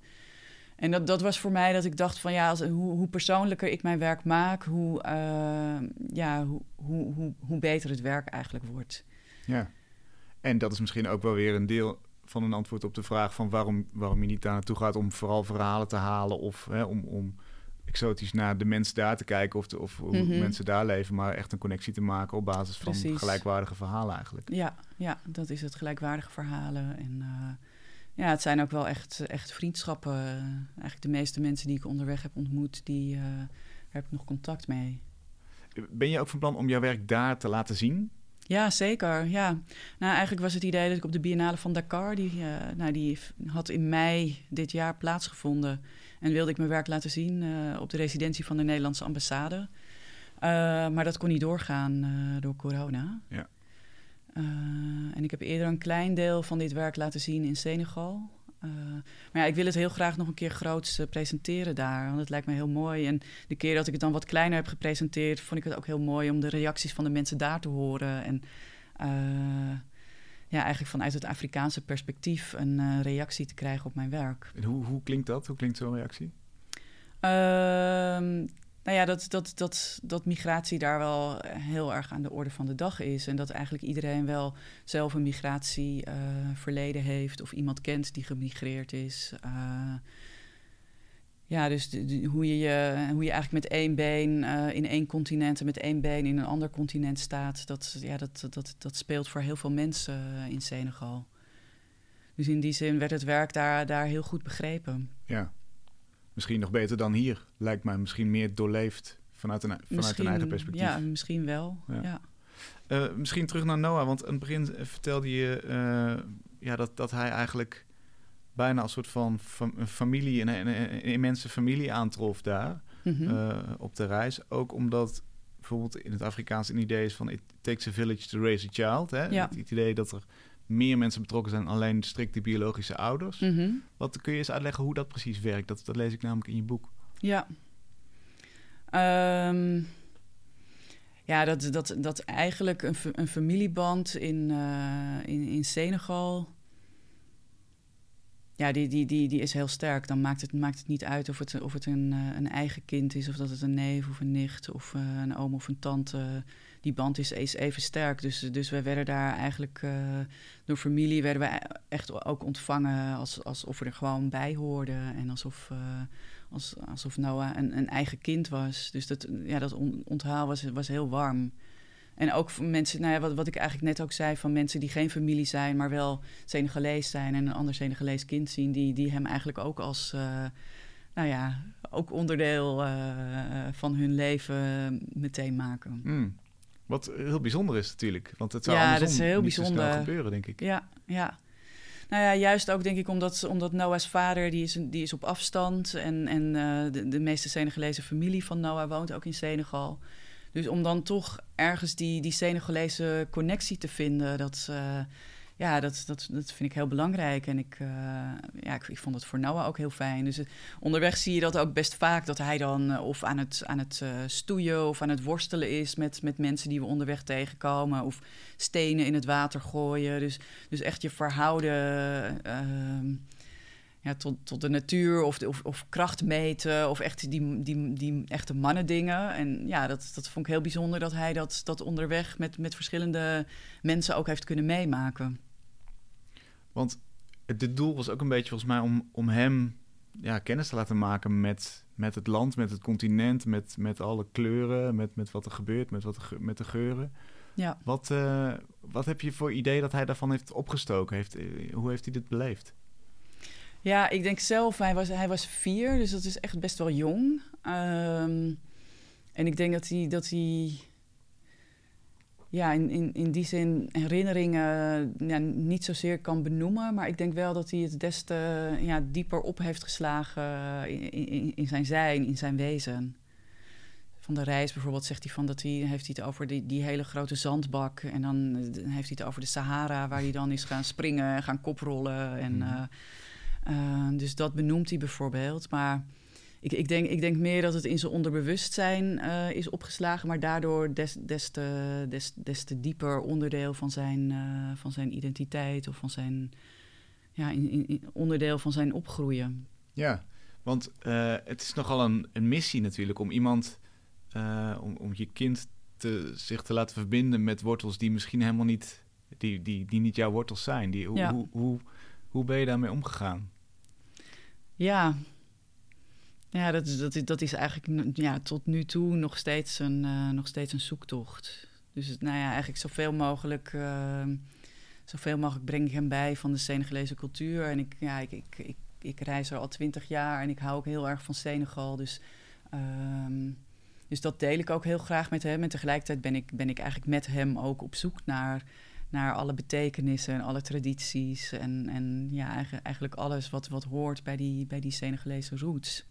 En dat, dat was voor mij dat ik dacht van ja, als, hoe, hoe persoonlijker ik mijn werk maak, hoe, uh, ja, hoe, hoe, hoe, hoe beter het werk eigenlijk wordt. Ja, en dat is misschien ook wel weer een deel van een antwoord op de vraag van waarom, waarom je niet daar naartoe gaat om vooral verhalen te halen of hè, om, om exotisch naar de mensen daar te kijken of, de, of hoe mm -hmm. mensen daar leven, maar echt een connectie te maken op basis van Precies. gelijkwaardige verhalen eigenlijk. Ja, ja, dat is het, gelijkwaardige verhalen en... Uh, ja, het zijn ook wel echt, echt vriendschappen. Eigenlijk de meeste mensen die ik onderweg heb ontmoet, die uh, heb ik nog contact mee. Ben je ook van plan om jouw werk daar te laten zien? Ja, zeker. Ja. Nou, eigenlijk was het idee dat ik op de Biennale van Dakar, die, uh, nou, die had in mei dit jaar plaatsgevonden. En wilde ik mijn werk laten zien uh, op de residentie van de Nederlandse ambassade. maar dat kon niet doorgaan door corona. Ja. Uh, en ik heb eerder een klein deel van dit werk laten zien in Senegal. Uh, maar ja, ik wil het heel graag nog een keer groots uh, presenteren daar. Want het lijkt me heel mooi. En de keer dat ik het dan wat kleiner heb gepresenteerd, vond ik het ook heel mooi om de reacties van de mensen daar te horen. En ja, eigenlijk vanuit het Afrikaanse perspectief een reactie te krijgen op mijn werk. En hoe, hoe klinkt dat? Hoe klinkt zo'n reactie? Nou ja, dat, dat, dat, dat migratie daar wel heel erg aan de orde van de dag is. En dat eigenlijk iedereen wel zelf een migratieverleden uh, heeft of iemand kent die gemigreerd is. Uh, ja, dus hoe, je, je, hoe je eigenlijk met één been in één continent en met één been in een ander continent staat, dat, ja, dat, dat, dat speelt voor heel veel mensen in Senegal. Dus in die zin werd het werk daar, daar heel goed begrepen. Ja misschien nog beter dan hier. Lijkt mij misschien meer doorleefd vanuit een, vanuit een eigen perspectief. Ja, misschien wel. Ja. ja. Uh, misschien terug naar Noah, want aan het begin vertelde je uh, ja, dat, dat hij eigenlijk bijna als soort van fam familie, een, een, een, immense familie aantrof daar mm -hmm. uh, op de reis. Ook omdat bijvoorbeeld in het Afrikaans een idee is van it takes a village to raise a child. Hè? Ja. Het, het idee dat er meer mensen betrokken zijn alleen strikt de biologische ouders. Mm -hmm. Wat kun je eens uitleggen hoe dat precies werkt? Dat, dat lees ik namelijk in je boek. Ja. Um, ja, dat, dat, dat eigenlijk een, een familieband in, uh, in, in Senegal. Ja, die, die, die, die is heel sterk. Dan maakt het, maakt het niet uit of het, of het een, uh, een eigen kind is, of dat het een neef of een nicht of uh, een oom of een tante die band is, even sterk. Dus, dus we werden daar eigenlijk uh, door familie werden we echt ook ontvangen als, alsof we er gewoon bij hoorden. En alsof, als, alsof Noah een, een, eigen kind was. Dus dat, ja, dat onthaal was, was heel warm. En ook voor mensen, nou ja, wat, wat ik eigenlijk net ook zei, van mensen die geen familie zijn, maar wel Senegalees zijn en een ander Senegalees kind zien, die, die hem eigenlijk ook als, uh, nou ja, ook onderdeel van hun leven meteen maken. Mm. Wat heel bijzonder is natuurlijk. Want het zou ja, dat is heel bijzonder gebeuren, denk ik. Ja, ja. Nou ja, juist ook denk ik omdat, omdat Noah's vader, die is, die is op afstand. En, en uh, de, de meeste Senegalese familie van Noah woont ook in Senegal. Dus om dan toch ergens die, die Senegalese connectie te vinden, dat, uh, ja, dat, dat, dat vind ik heel belangrijk. En ik, uh, ja, ik, ik, vond het voor Noah ook heel fijn. Dus onderweg zie je dat ook best vaak, dat hij dan of aan het, aan het stoeien of aan het worstelen is met, met mensen die we onderweg tegenkomen. Of stenen in het water gooien. Dus, dus echt je verhouden ja, tot, tot de natuur of, of, of kracht meten. Of echt die, die, die echte mannendingen. En ja, dat, dat vond ik heel bijzonder dat hij dat, dat onderweg met, met verschillende mensen ook heeft kunnen meemaken. Want het doel was ook een beetje volgens mij om, om hem ja, kennis te laten maken met, met het land, met het continent, met, met alle kleuren, met, met wat er gebeurt, met, wat er, met de geuren. Ja. Wat, uh, wat heb je voor idee dat hij daarvan heeft opgestoken? Heeft, eh, hoe heeft hij dit beleefd? Ja, ik denk zelf, hij was, hij was vier, dus dat is echt best wel jong. Um, en ik denk dat hij, dat hij ja, in, in, in die zin herinneringen ja, niet zozeer kan benoemen. Maar ik denk wel dat hij het des te ja, dieper op heeft geslagen in, in, in zijn zijn, in zijn wezen van de reis bijvoorbeeld zegt hij van dat hij heeft hij het over die, die hele grote zandbak en dan heeft hij het over de Sahara waar hij dan is gaan springen en gaan koprollen en uh, uh, dus dat benoemt hij bijvoorbeeld, maar ik, ik, denk, ik denk meer dat het in zijn onderbewustzijn uh, is opgeslagen, maar daardoor des, des, te, des, des te dieper onderdeel van zijn, van zijn identiteit of van zijn ja, in, in, onderdeel van zijn opgroeien. Ja, want het is nogal een, een missie natuurlijk om iemand om, om je kind te, zich te laten verbinden met wortels die misschien helemaal niet, die, die, die niet jouw wortels zijn. Die, hoe, ja. hoe, hoe, hoe ben je daarmee omgegaan? Ja, ja dat, is, dat, dat is eigenlijk ja, tot nu toe nog steeds een, uh, nog steeds een zoektocht. Dus nou ja, eigenlijk zoveel mogelijk, uh, zoveel mogelijk breng ik hem bij van de Senegalese cultuur. En ik, ja, ik, ik, ik, reis er al twintig jaar en ik hou ook heel erg van Senegal. Dus um, dus dat deel ik ook heel graag met hem. En tegelijkertijd ben ik, ben ik eigenlijk met hem ook op zoek naar, naar alle betekenissen en alle tradities. En, en ja, eigenlijk alles wat, wat hoort bij die, bij die Senegalese roots.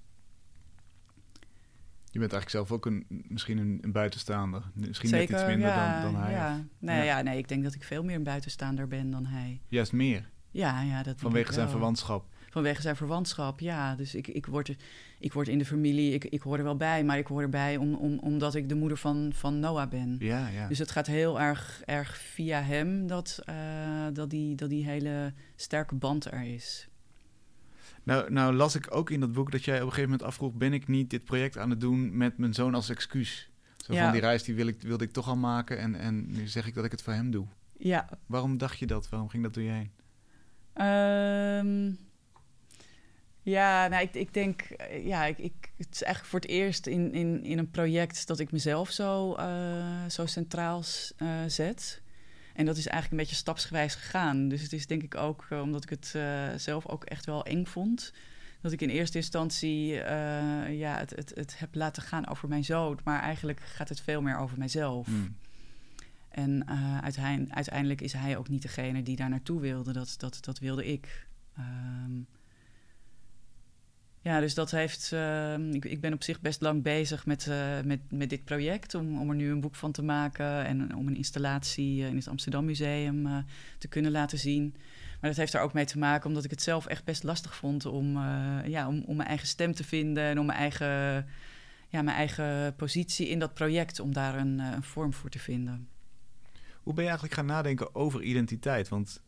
Je bent eigenlijk zelf ook een, misschien een, een buitenstaander. Misschien Zeker, net iets minder ja, dan, dan hij. Ja. Nee, ja. ja. nee, ik denk dat ik veel meer een buitenstaander ben dan hij. Juist meer? Ja, ja dat Vanwege zijn verwantschap? Vanwege zijn verwantschap. Ja, dus ik, ik, word, ik word in de familie, ik, ik hoor er wel bij, maar ik hoor erbij om, om, omdat ik de moeder van, van Noah ben. Ja, ja. Dus het gaat heel erg, erg via hem dat, uh, dat, die, dat die hele sterke band er is. Nou, nou las ik ook in dat boek dat jij op een gegeven moment afvroeg... ben ik niet dit project aan het doen met mijn zoon als excuus? Zo ja. van die reis die wil ik, wilde ik toch al maken en, en nu zeg ik dat ik het voor hem doe. Ja. Waarom dacht je dat? Waarom ging dat door je heen? Um, ja, nou, ik, ik denk, eh, ja, ik, ik, het is eigenlijk voor het eerst in, in, in een project dat ik mezelf zo, uh, zo centraal uh, zet. En dat is eigenlijk een beetje stapsgewijs gegaan. Dus het is denk ik ook omdat ik het zelf ook echt wel eng vond. Dat ik in eerste instantie ja, het, het, het heb laten gaan over mijn zoon. Maar eigenlijk gaat het veel meer over mijzelf. Mm. En uiteindelijk is hij ook niet degene die daar naartoe wilde. Dat, dat, dat wilde ik. Um, ja, dus dat heeft. Uh, ik, ik, ben op zich best lang bezig met, uh, met, met dit project. Om, om er nu een boek van te maken. En om een installatie uh, in het Amsterdam Museum eh, te kunnen laten zien. Maar dat heeft er ook mee te maken omdat ik het zelf echt best lastig vond om, ja, om, om mijn eigen stem te vinden. En om mijn eigen, ja, mijn eigen positie in dat project. Om daar een, een vorm voor te vinden. Hoe ben je eigenlijk gaan nadenken over identiteit? Want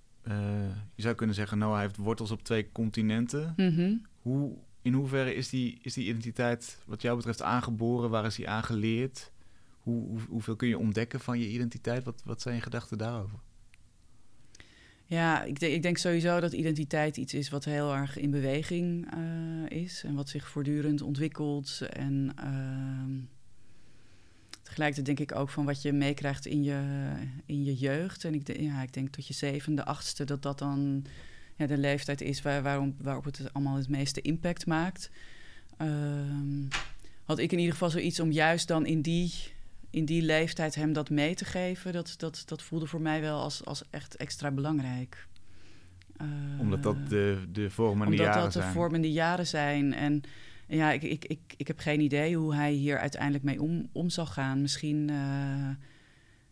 je zou kunnen zeggen, nou, hij heeft wortels op twee continenten. Mm -hmm. Hoe in hoeverre is die, is die identiteit wat jou betreft aangeboren? Waar is die aangeleerd? Hoe, hoe, hoeveel kun je ontdekken van je identiteit? Wat, wat zijn je gedachten daarover? Ja, ik, ik denk sowieso dat identiteit iets is wat heel erg in beweging uh, is en wat zich voortdurend ontwikkelt. En uh, tegelijkertijd denk ik ook van wat je meekrijgt in je, in je jeugd. En ik, ja, ik denk tot je zevende, achtste, dat dat dan ja, de leeftijd is waar, waarom, waarop het allemaal het meeste impact maakt. Um, had ik in ieder geval zoiets om juist dan in die, in die leeftijd hem dat mee te geven. Dat, dat, dat voelde voor mij wel als, als echt extra belangrijk. omdat dat de, de vormende omdat jaren dat de zijn. vormende jaren zijn. En ja, ik, ik, ik, ik heb geen idee hoe hij hier uiteindelijk mee om, om zal gaan. Misschien, eh,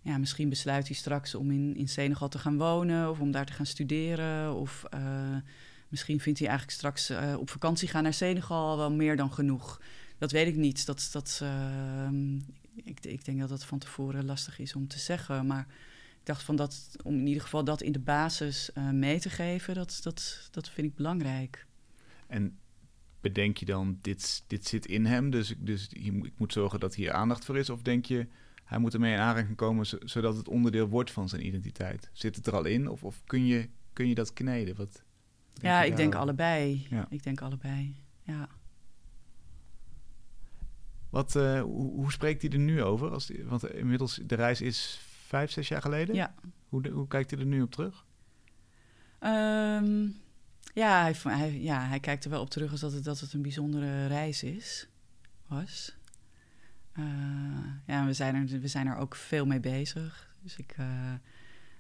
ja, misschien besluit hij straks om in, in Senegal te gaan wonen of om daar te gaan studeren. Of eh, misschien vindt hij eigenlijk straks eh, op vakantie gaan naar Senegal wel meer dan genoeg. Dat weet ik niet. Dat, dat, ehm, ik, ik denk dat dat van tevoren lastig is om te zeggen. Maar ik dacht van dat, om in ieder geval dat in de basis eh, mee te geven, dat, dat, dat vind ik belangrijk. En bedenk je dan, dit, dit zit in hem, dus, dus ik moet zorgen dat hier aandacht voor is? Of denk je, hij moet ermee in aanraking komen zo- zodat het onderdeel wordt van zijn identiteit? Zit het er al in of, of kun, je, kun je dat kneden? Wat Ja, ik denk allebei. Ja. Ik denk allebei. Ja. Wat, eh, hoe, hoe spreekt hij er nu over? Als die, want inmiddels, de reis is vijf, zes jaar geleden. Ja. Hoe, hoe kijkt hij er nu op terug? Ehm, ja, hij, hij, ja, hij kijkt er wel op terug als dat het, dat het een bijzondere reis is. Was. Eh, ja, we zijn, er, we zijn er ook veel mee bezig. Dus ik, eh,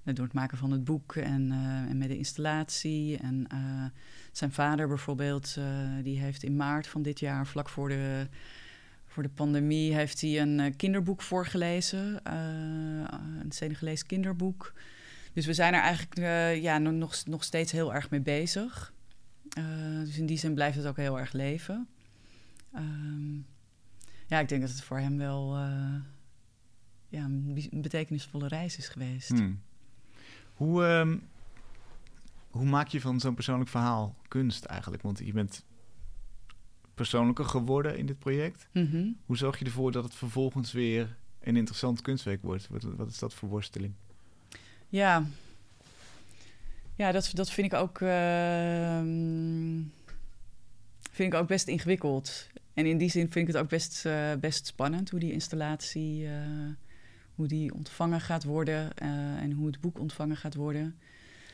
door het maken van het boek en, eh, en met de installatie. En zijn vader bijvoorbeeld, die heeft in maart van dit jaar, vlak voor de, voor de pandemie, heeft hij een kinderboek voorgelezen. een Senegalees kinderboek. Dus we zijn er eigenlijk ja, no- nog, nog steeds heel erg mee bezig. Dus in die zin blijft het ook heel erg leven. Ehm, ja, ik denk dat het voor hem wel eh, ja, een, betekenisvolle reis is geweest. Hmm. Hoe, ehm, hoe maak je van zo'n persoonlijk verhaal kunst eigenlijk? Want je bent persoonlijker geworden in dit project. Mhm. Hoe zorg je ervoor dat het vervolgens weer een interessant kunstwerk wordt? Wat, wat is dat voor worsteling? Ja, ja dat, dat vind ik ook. ehm, vind ik ook best ingewikkeld. En in die zin vind ik het ook best, eh, best spannend hoe die installatie. eh, hoe die ontvangen gaat worden eh, en hoe het boek ontvangen gaat worden.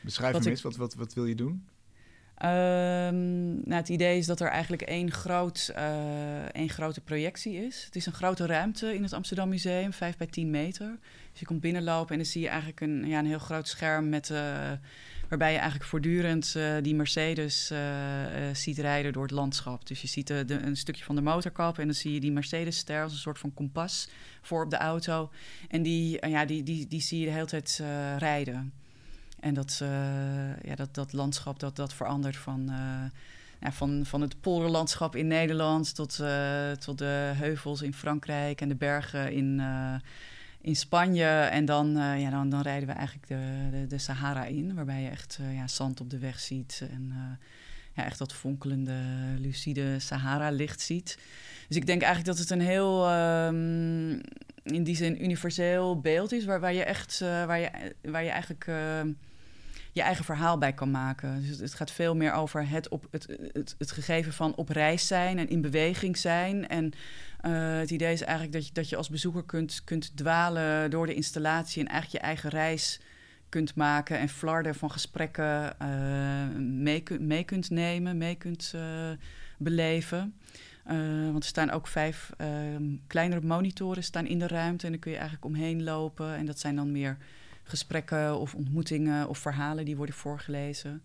Beschrijf Wat hem ik- eens. Wat, wat, wat wil je doen? Ehm, nou, het idee is dat er eigenlijk één, groot, eh, één grote projectie is. Het is een grote ruimte in het Amsterdam Museum, 5 bij 10 meter. Dus je komt binnenlopen en dan zie je eigenlijk een, ja, een heel groot scherm met, eh, waarbij je eigenlijk voortdurend eh, die Mercedes ziet rijden door het landschap. Dus je ziet een stukje van de motorkap en dan zie je die Mercedes-ster als een soort van kompas voor op de auto. En die, ja, die, die, die zie je de hele tijd rijden. En dat, eh, ja, dat, dat landschap dat, dat verandert van, eh, ja, van, van het polderlandschap in Nederland tot, eh, tot de heuvels in Frankrijk en de bergen in, in Spanje. En dan, ja, dan, dan rijden we eigenlijk de, de, de Sahara in, waarbij je echt ja, zand op de weg ziet. En ja, echt dat fonkelende, lucide Sahara-licht ziet. Dus ik denk eigenlijk dat het een heel, ehm, in die zin, universeel beeld is, waar, waar je echt, waar, je, waar je eigenlijk je eigen verhaal bij kan maken. Dus het, gaat veel meer over het, op, het, het, het gegeven van op reis zijn en in beweging zijn. En eh, het idee is eigenlijk dat je, dat je als bezoeker kunt, kunt dwalen door de installatie en eigenlijk je eigen reis kunt maken en flarden van gesprekken eh, mee, mee kunt nemen, mee kunt eh, beleven. Want er staan ook vijf ehm, kleinere monitoren staan in de ruimte en daar kun je eigenlijk omheen lopen. En dat zijn dan meer gesprekken of ontmoetingen of verhalen die worden voorgelezen.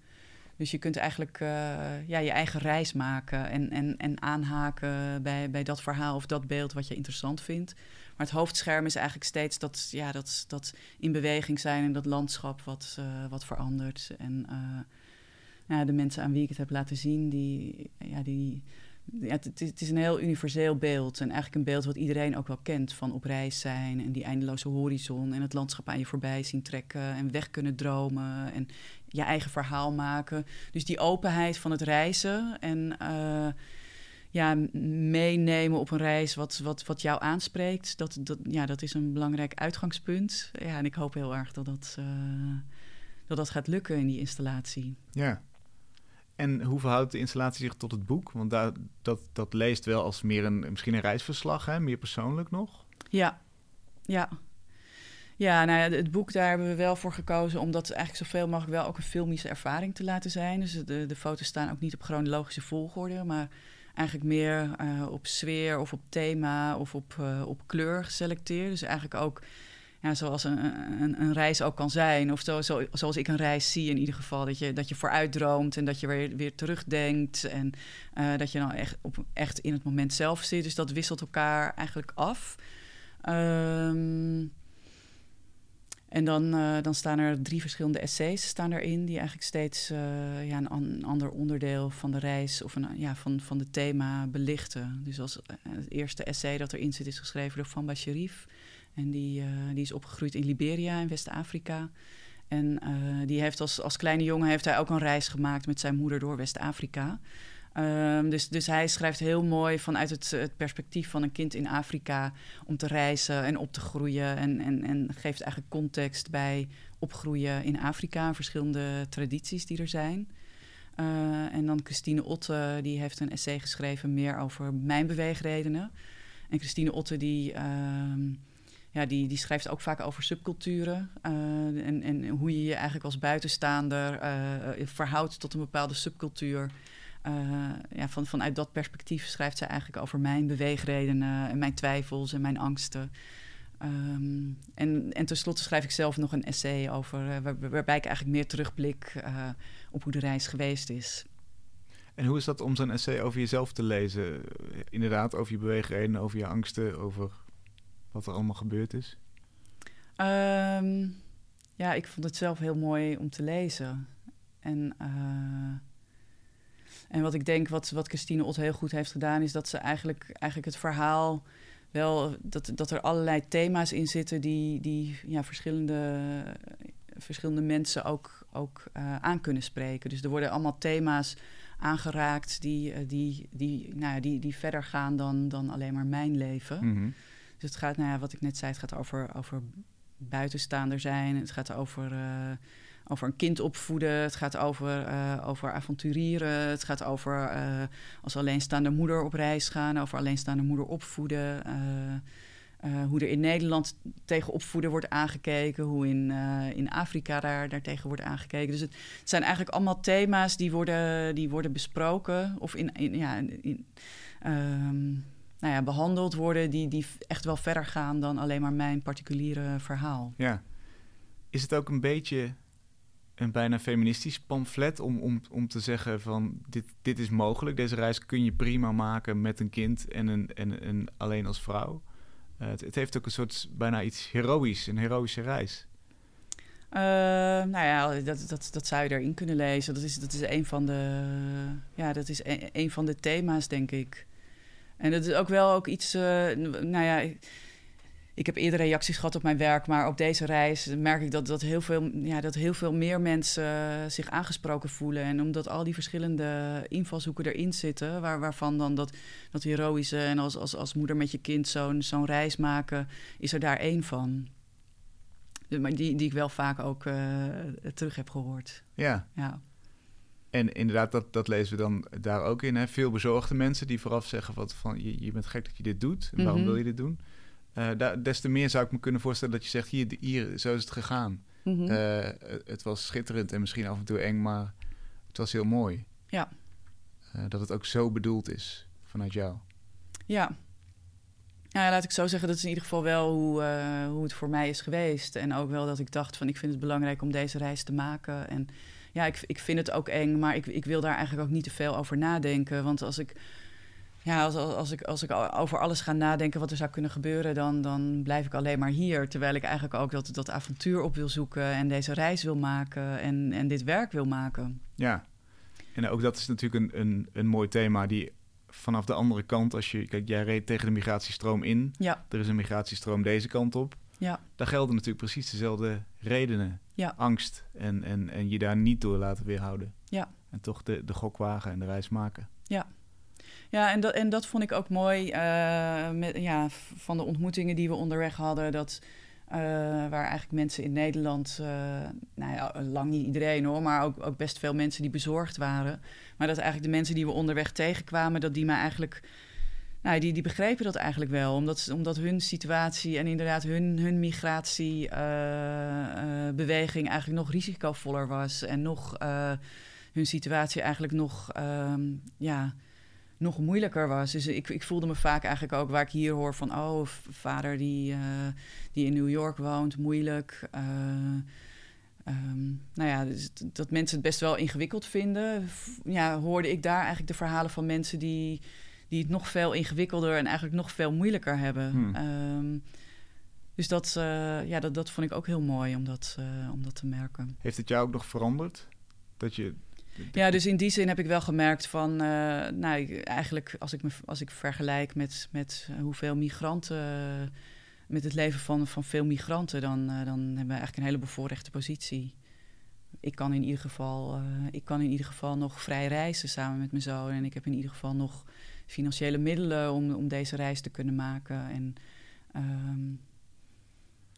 Dus je kunt eigenlijk eh, ja, je eigen reis maken en, en, en aanhaken bij, bij dat verhaal of dat beeld wat je interessant vindt. Maar het hoofdscherm is eigenlijk steeds dat, ja, dat, dat in beweging zijn en dat landschap wat, eh, wat verandert. En eh, ja, de mensen aan wie ik het heb laten zien, die, ja, die, ja, het, is- een heel universeel beeld. En eigenlijk een beeld wat iedereen ook wel kent. Van op reis zijn en die eindeloze horizon. En het landschap aan je voorbij zien trekken. En weg kunnen dromen. En je eigen verhaal maken. Dus die openheid van het reizen. En eh, ja, meenemen op een reis wat, wat, wat jou aanspreekt. Dat, dat, ja, dat is een belangrijk uitgangspunt. Ja, en ik hoop heel erg dat dat, eh, dat, dat gaat lukken in die installatie. Ja. En hoe verhoudt de installatie zich tot het boek? Want daar, dat, dat leest wel als meer een, misschien een reisverslag, hè? meer persoonlijk nog. Ja, ja. Ja, nou ja, het boek, daar hebben we wel voor gekozen... om dat eigenlijk zoveel mogelijk wel ook een filmische ervaring te laten zijn. Dus de, de foto's staan ook niet op chronologische volgorde... maar eigenlijk meer eh, op sfeer of op thema of op, eh, op kleur geselecteerd. Dus eigenlijk ook ja, zoals een, een, een, reis ook kan zijn. Of zo, zo, zoals ik een reis zie in ieder geval. Dat je, dat je vooruit droomt en dat je weer, weer terugdenkt. En uh, dat je dan echt, op, echt in het moment zelf zit. Dus dat wisselt elkaar eigenlijk af. Um, en dan, uh, dan staan er drie verschillende essays staan erin, die eigenlijk steeds uh, ja, een, ander onderdeel van de reis of een, ja, van, van het thema belichten. Dus als het eerste essay dat erin zit is geschreven door Famba Sharif. En die, uh, die is opgegroeid in Liberia in West-Afrika. En die heeft als, als kleine jongen heeft hij ook een reis gemaakt met zijn moeder door West-Afrika. Um, dus, dus hij schrijft heel mooi vanuit het, het, perspectief van een kind in Afrika om te reizen en op te groeien. En, en, en geeft eigenlijk context bij opgroeien in Afrika, verschillende tradities die er zijn. Uh, en dan Christine Otte, die heeft een essay geschreven meer over mijn beweegredenen. En Christine Otte, die, uh, ja, die, die schrijft ook vaak over subculturen. Uh, en, en hoe je je eigenlijk als buitenstaander eh, verhoudt tot een bepaalde subcultuur. Ja, van, vanuit dat perspectief schrijft zij eigenlijk over mijn beweegredenen en mijn twijfels en mijn angsten. Um, en, en tenslotte schrijf ik zelf nog een essay over, waar, waarbij ik eigenlijk meer terugblik op hoe de reis geweest is. En hoe is dat om zo'n essay over jezelf te lezen? Inderdaad, over je beweegredenen, over je angsten, over wat er allemaal gebeurd is? Um, ja, ik vond het zelf heel mooi om te lezen. En en wat ik denk, wat, wat Christine Ott heel goed heeft gedaan, is dat ze eigenlijk, eigenlijk het verhaal wel, dat, dat er allerlei thema's in zitten die, die ja, verschillende, verschillende mensen ook, ook uh, aan kunnen spreken. Dus er worden allemaal thema's aangeraakt die, uh, die, die, nou ja, die, die verder gaan dan, dan alleen maar mijn leven. Mm -hmm. Dus het gaat, nou ja, wat ik net zei, het gaat over, over buitenstaander zijn. Het gaat over. Uh, over een kind opvoeden. Het gaat over, uh, over avonturieren. Het gaat over uh, als alleenstaande moeder op reis gaan. Over alleenstaande moeder opvoeden. Hoe er in Nederland tegen opvoeden wordt aangekeken. Hoe in, in Afrika daar, daartegen wordt aangekeken. Dus het, zijn eigenlijk allemaal thema's die worden, die worden besproken. Of in, in ja, in, um, nou ja, behandeld worden. Die, die echt wel verder gaan dan alleen maar mijn particuliere verhaal. Ja. Is het ook een beetje een bijna feministisch pamflet om, om, om te zeggen van dit, dit is mogelijk. Deze reis kun je prima maken met een kind en, een, en, en alleen als vrouw. Uh, het, het, heeft ook een soort bijna iets heroïs, een heroïsche reis. Uh, nou ja, dat, dat, dat zou je erin kunnen lezen. Dat is, dat is een van de, ja, dat is een, een van de thema's, denk ik. En dat is ook wel ook iets, uh, nou ja ik heb eerder reacties gehad op mijn werk, maar op deze reis merk ik dat, dat, heel, veel, ja, dat heel veel meer mensen uh, zich aangesproken voelen. En omdat al die verschillende invalshoeken erin zitten, waar, waarvan dan dat, dat heroïsche en als, als, als moeder met je kind zo'n zo'n reis maken, is er daar één van. Maar die, die ik wel vaak ook uh, terug heb gehoord. Ja. ja. En inderdaad, dat, dat lezen we dan daar ook in. Hè? Veel bezorgde mensen die vooraf zeggen wat van, je, je bent gek dat je dit doet. En waarom mm -hmm. wil je dit doen? Uh, daar, des te meer zou ik me kunnen voorstellen dat je zegt: hier, hier zo is het gegaan. Mm -hmm. uh, het was schitterend en misschien af en toe eng, maar het was heel mooi. Ja. Uh, dat het ook zo bedoeld is vanuit jou. Ja. Nou ja, laat ik zo zeggen, dat is in ieder geval wel hoe, hoe het voor mij is geweest. En ook wel dat ik dacht van ik vind het belangrijk om deze reis te maken. En ja, ik, ik vind het ook eng, maar ik, ik wil daar eigenlijk ook niet te veel over nadenken. Want als ik ja, als, als, ik, als ik over alles ga nadenken wat er zou kunnen gebeuren, dan, dan blijf ik alleen maar hier. Terwijl ik eigenlijk ook dat, dat avontuur op wil zoeken en deze reis wil maken en, en dit werk wil maken. Ja, en ook dat is natuurlijk een, een, een mooi thema die vanaf de andere kant, als je, kijk, jij reed tegen de migratiestroom in. Ja. Er is een migratiestroom deze kant op. Ja. Daar gelden natuurlijk precies dezelfde redenen. Ja. Angst en, en, en je daar niet door laten weerhouden. Ja. En toch de, de gok wagen en de reis maken. Ja. Ja, en dat, en dat vond ik ook mooi uh, met, ja, van de ontmoetingen die we onderweg hadden. Dat, uh, waar eigenlijk mensen in Nederland, uh, nou ja, lang niet iedereen hoor, maar ook, ook best veel mensen die bezorgd waren. Maar dat eigenlijk de mensen die we onderweg tegenkwamen, dat die mij eigenlijk. Nou, die, die begrepen dat eigenlijk wel, omdat, omdat hun situatie en inderdaad hun, hun migratiebeweging eigenlijk nog risicovoller was. En nog hun situatie eigenlijk nog, um, ja, nog moeilijker was. Dus ik, ik voelde me vaak eigenlijk ook waar ik hier hoor van... oh, vader die, die in New York woont, moeilijk. Um, nou ja, dus dat mensen het best wel ingewikkeld vinden. Ja, hoorde ik daar eigenlijk de verhalen van mensen die, die het nog veel ingewikkelder... en eigenlijk nog veel moeilijker hebben. Hmm. Um, dus dat, uh, ja, dat, dat vond ik ook heel mooi om dat, om dat te merken. Heeft het jou ook nog veranderd? Dat je ja, dus in die zin heb ik wel gemerkt van, uh, nou, eigenlijk als ik, me, als ik vergelijk met, met hoeveel migranten, met het leven van, van veel migranten, dan, dan hebben we eigenlijk een hele bevoorrechte positie. Ik kan, in ieder geval, ik kan in ieder geval nog vrij reizen samen met mijn zoon. En ik heb in ieder geval nog financiële middelen om, om deze reis te kunnen maken. En um,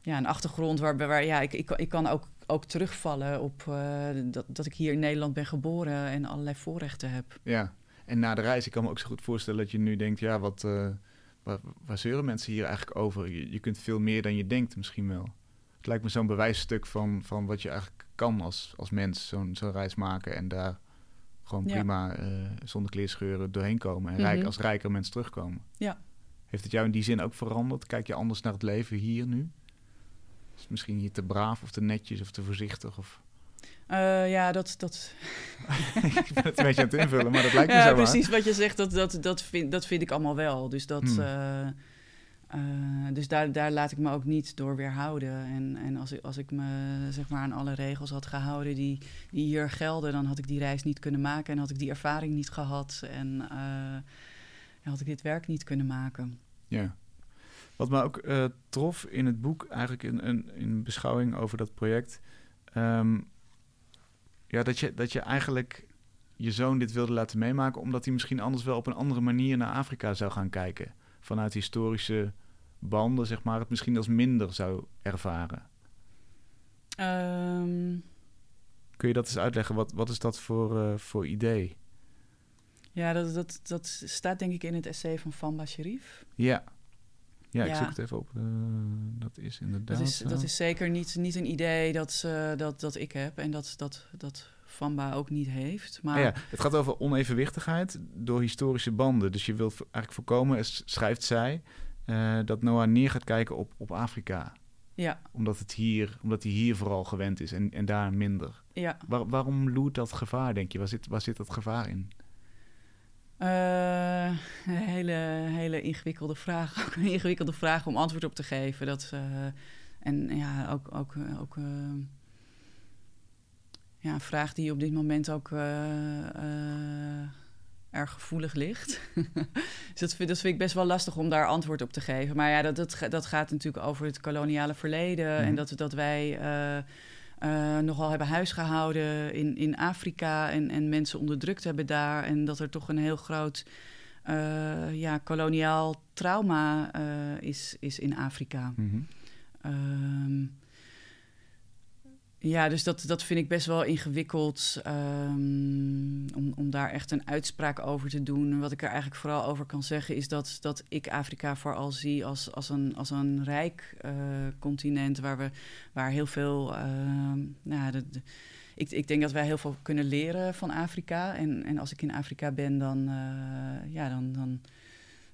ja, een achtergrond waar, waar ja, ik, ik, ik kan ook ook terugvallen op uh, dat, dat ik hier in Nederland ben geboren en allerlei voorrechten heb. Ja, en na de reis, ik kan me ook zo goed voorstellen dat je nu denkt, ja, wat, uh, waar, waar zeuren mensen hier eigenlijk over? Je, je kunt veel meer dan je denkt misschien wel. Het lijkt me zo'n bewijsstuk van, van wat je eigenlijk kan als, als mens, zo'n zo'n reis maken en daar gewoon prima uh, zonder kleerscheuren doorheen komen en rijk, mhm. als rijker mens terugkomen. Ja. Heeft het jou in die zin ook veranderd? Kijk je anders naar het leven hier nu? Is misschien hier te braaf of te netjes of te voorzichtig? Of... Uh, ja, dat... dat... (laughs) ik ben het een beetje aan het invullen, maar dat lijkt me ja, zo precies wat je zegt, dat, dat, dat, vind, dat vind ik allemaal wel. Dus, dat, hmm. uh, uh, dus daar, daar laat ik me ook niet door weerhouden. En, en als, ik, als ik me zeg maar, aan alle regels had gehouden die, die hier gelden... dan had ik die reis niet kunnen maken en had ik die ervaring niet gehad... en had ik dit werk niet kunnen maken. Ja. Wat me ook uh, trof in het boek, eigenlijk in een in beschouwing over dat project. Um, ja, dat je, dat je eigenlijk je zoon dit wilde laten meemaken, omdat hij misschien anders wel op een andere manier naar Afrika zou gaan kijken. Vanuit historische banden, zeg maar, het misschien als minder zou ervaren. Um... Kun je dat eens uitleggen? Wat, wat is dat voor, uh, voor idee? Ja, dat, dat, dat staat denk ik in het essay van Famba Sharif. Ja. Ja, ik zoek het even op. Uh, dat is inderdaad. Dat is, dat is zeker niet, niet een idee dat, uh, dat, dat ik heb en dat, dat, dat Famba ook niet heeft. Maar... Ja, het gaat over onevenwichtigheid door historische banden. Dus je wilt eigenlijk voorkomen, schrijft zij, uh, dat Noah neer gaat kijken op, op Afrika. Ja. Omdat, het hier, omdat hij hier vooral gewend is en, en daar minder. Ja. Waar, waarom loert dat gevaar, denk je? Waar zit, waar zit dat gevaar in? Uh, een hele, hele ingewikkelde vraag. Ook (laughs) een ingewikkelde vraag om antwoord op te geven. Dat, uh, en ja, ook, ook, ook ja, een vraag die op dit moment ook erg gevoelig ligt. (laughs) dus dat vind, dat vind ik best wel lastig om daar antwoord op te geven. Maar ja, dat, dat, dat gaat natuurlijk over het koloniale verleden. En mhm. dat, dat wij uh, nogal hebben huisgehouden in, in Afrika en, en mensen onderdrukt hebben daar. En dat er toch een heel groot uh, ja, koloniaal trauma uh, is, is in Afrika. Mm -hmm. Ja, dus dat, dat vind ik best wel ingewikkeld um, om, om daar echt een uitspraak over te doen. Wat ik er eigenlijk vooral over kan zeggen is dat, dat ik Afrika vooral zie als, als, een, als een rijk uh, continent waar, we, waar heel veel. Uh, nou, ik, ik denk dat wij heel veel kunnen leren van Afrika. En, en als ik in Afrika ben, dan, uh, ja, dan, dan,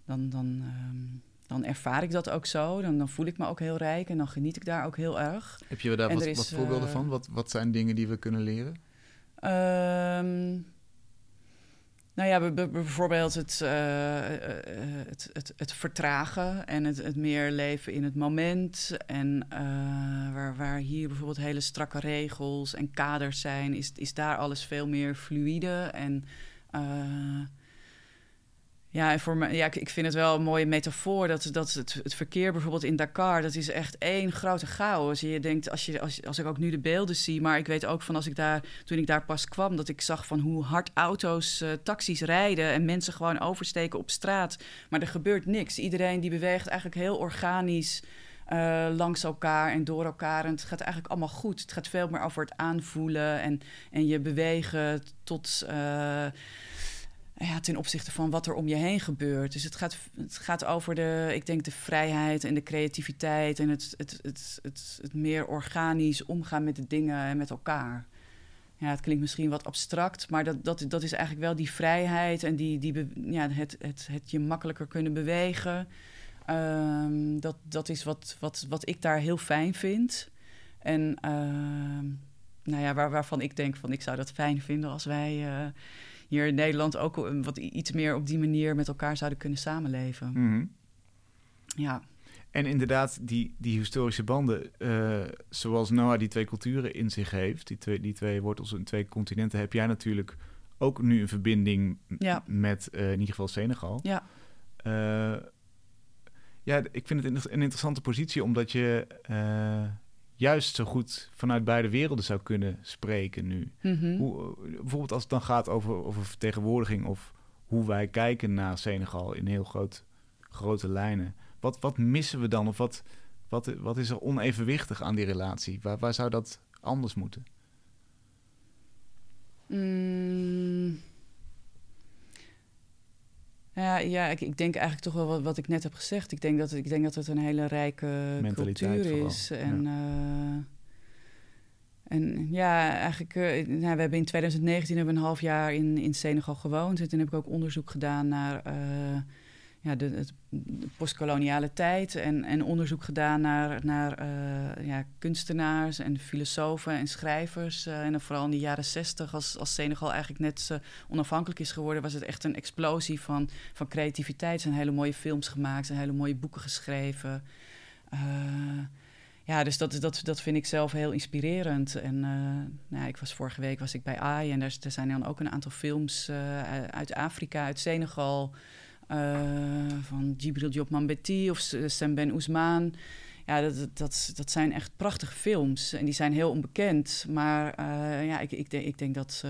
dan, dan um, dan ervaar ik dat ook zo. Dan, dan, voel ik me ook heel rijk en dan geniet ik daar ook heel erg. Heb je daar wat, wat, voorbeelden uh, van? Wat, wat zijn dingen die we kunnen leren? Um, nou ja, bijvoorbeeld het, uh, het, het, het, vertragen en het, het, meer leven in het moment. En uh, waar, waar hier bijvoorbeeld hele strakke regels en kaders zijn, is, is daar alles veel meer fluïde en ja, en voor me, ja, ik, vind het wel een mooie metafoor dat, dat het, verkeer bijvoorbeeld in Dakar, dat is echt één grote chaos. Je denkt, als, je, als, als ik ook nu de beelden zie, maar ik weet ook van als ik daar, toen ik daar pas kwam, dat ik zag van hoe hard auto's, uh, taxis rijden en mensen gewoon oversteken op straat. Maar er gebeurt niks. Iedereen die beweegt eigenlijk heel organisch. Uh, langs elkaar en door elkaar. En het gaat eigenlijk allemaal goed. Het gaat veel meer over het aanvoelen en, en je bewegen tot. Uh, ja, ten opzichte van wat er om je heen gebeurt. Dus het gaat, het gaat over de, ik denk, de vrijheid en de creativiteit en het, het, het, het, het, meer organisch omgaan met de dingen en met elkaar. ja, het klinkt misschien wat abstract, maar dat, dat, dat is eigenlijk wel die vrijheid en die, die, ja, het, het, het je makkelijker kunnen bewegen. Ehm, dat, dat is wat, wat, wat ik daar heel fijn vind. En ehm, nou ja, waar, waarvan ik denk van ik zou dat fijn vinden als wij uh, hier in Nederland ook wat iets meer op die manier met elkaar zouden kunnen samenleven. Mhm. Ja. En inderdaad, die, die historische banden, uh, zoals Noah die twee culturen in zich heeft, die twee, die twee wortels en twee continenten, heb jij natuurlijk ook nu een verbinding ja. met uh, in ieder geval Senegal. Ja. Uh, ja, ik vind het een interessante positie, omdat je juist zo goed vanuit beide werelden zou kunnen spreken nu. Mhm. Hoe, bijvoorbeeld als het dan gaat over, over vertegenwoordiging of hoe wij kijken naar Senegal in heel groot, grote lijnen. Wat, wat missen we dan? Of wat, wat, wat is er onevenwichtig aan die relatie? Waar, waar zou dat anders moeten? Mm. Ja, ja ik, ik, denk eigenlijk toch wel wat, wat, ik net heb gezegd. Ik denk dat, ik denk dat het een hele rijke cultuur is. En, ja. Uh, en ja, eigenlijk, uh, nou, we hebben in 2019 hebben we een half jaar in, in Senegal gewoond. En toen heb ik ook onderzoek gedaan naar uh, ja, de, postkoloniale tijd en, en onderzoek gedaan naar, naar uh, ja, kunstenaars en filosofen en schrijvers. Uh, en vooral in de jaren zestig, als, als Senegal eigenlijk net onafhankelijk is geworden, was het echt een explosie van, van creativiteit. Er zijn hele mooie films gemaakt, zijn hele mooie boeken geschreven. ja, dus dat, dat, dat vind ik zelf heel inspirerend. En nou, ik was vorige week was ik bij AI en daar, zijn dan ook een aantal films uit Afrika, uit Senegal. Uh, van Djibril Diop Mambeti of Sam Ben. Ja, dat, dat, dat zijn echt prachtige films. En die zijn heel onbekend. Maar uh, ja, ik, ik, denk, ik denk dat,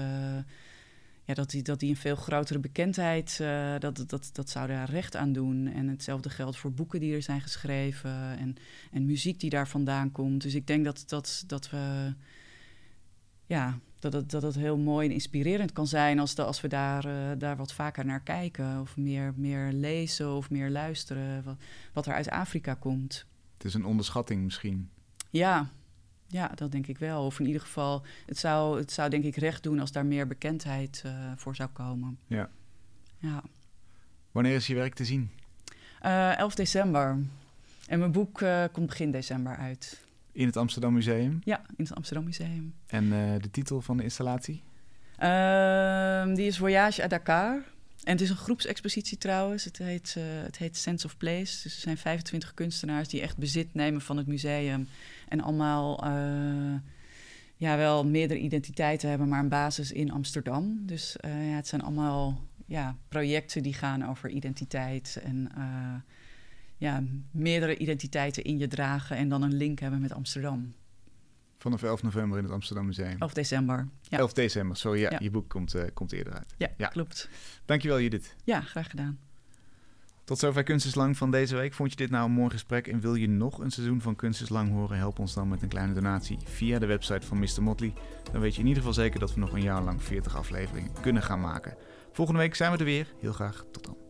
ja, dat, die, dat die een veel grotere bekendheid... dat, dat, dat zou daar recht aan doen. En hetzelfde geldt voor boeken die er zijn geschreven... en, en muziek die daar vandaan komt. Dus ik denk dat, dat, dat we... Ja, dat het, dat het heel mooi en inspirerend kan zijn als, de, als we daar, uh, daar wat vaker naar kijken. Of meer, meer lezen of meer luisteren. Wat, wat er uit Afrika komt. Het is een onderschatting misschien. Ja, ja, dat denk ik wel. Of in ieder geval, het zou, het zou denk ik recht doen als daar meer bekendheid uh, voor zou komen. Ja. ja. Wanneer is je werk te zien? Uh, 11 december. En mijn boek komt begin december uit. In het Amsterdam Museum? Ja, in het Amsterdam Museum. En uh, de titel van de installatie? Uh, die is Voyage à Dakar. En het is een groepsexpositie trouwens. Het heet, uh, het heet Sense of Place. Dus er zijn 25 kunstenaars die echt bezit nemen van het museum. En allemaal ja, wel meerdere identiteiten hebben, maar een basis in Amsterdam. Dus ja, het zijn allemaal ja, projecten die gaan over identiteit en ja, meerdere identiteiten in je dragen en dan een link hebben met Amsterdam. Vanaf 11 november in het Amsterdam Museum. 11 december. Ja. 11 december, sorry. Ja, ja. je boek komt, uh, komt eerder uit. Ja, ja, klopt. Dankjewel Judith. Ja, graag gedaan. Tot zover Kunst is Lang van deze week. Vond je dit nou een mooi gesprek en wil je nog een seizoen van Kunst is Lang horen? Help ons dan met een kleine donatie via de website van Mr. Motley. Dan weet je in ieder geval zeker dat we nog een jaar lang 40 afleveringen kunnen gaan maken. Volgende week zijn we er weer. Heel graag. Tot dan.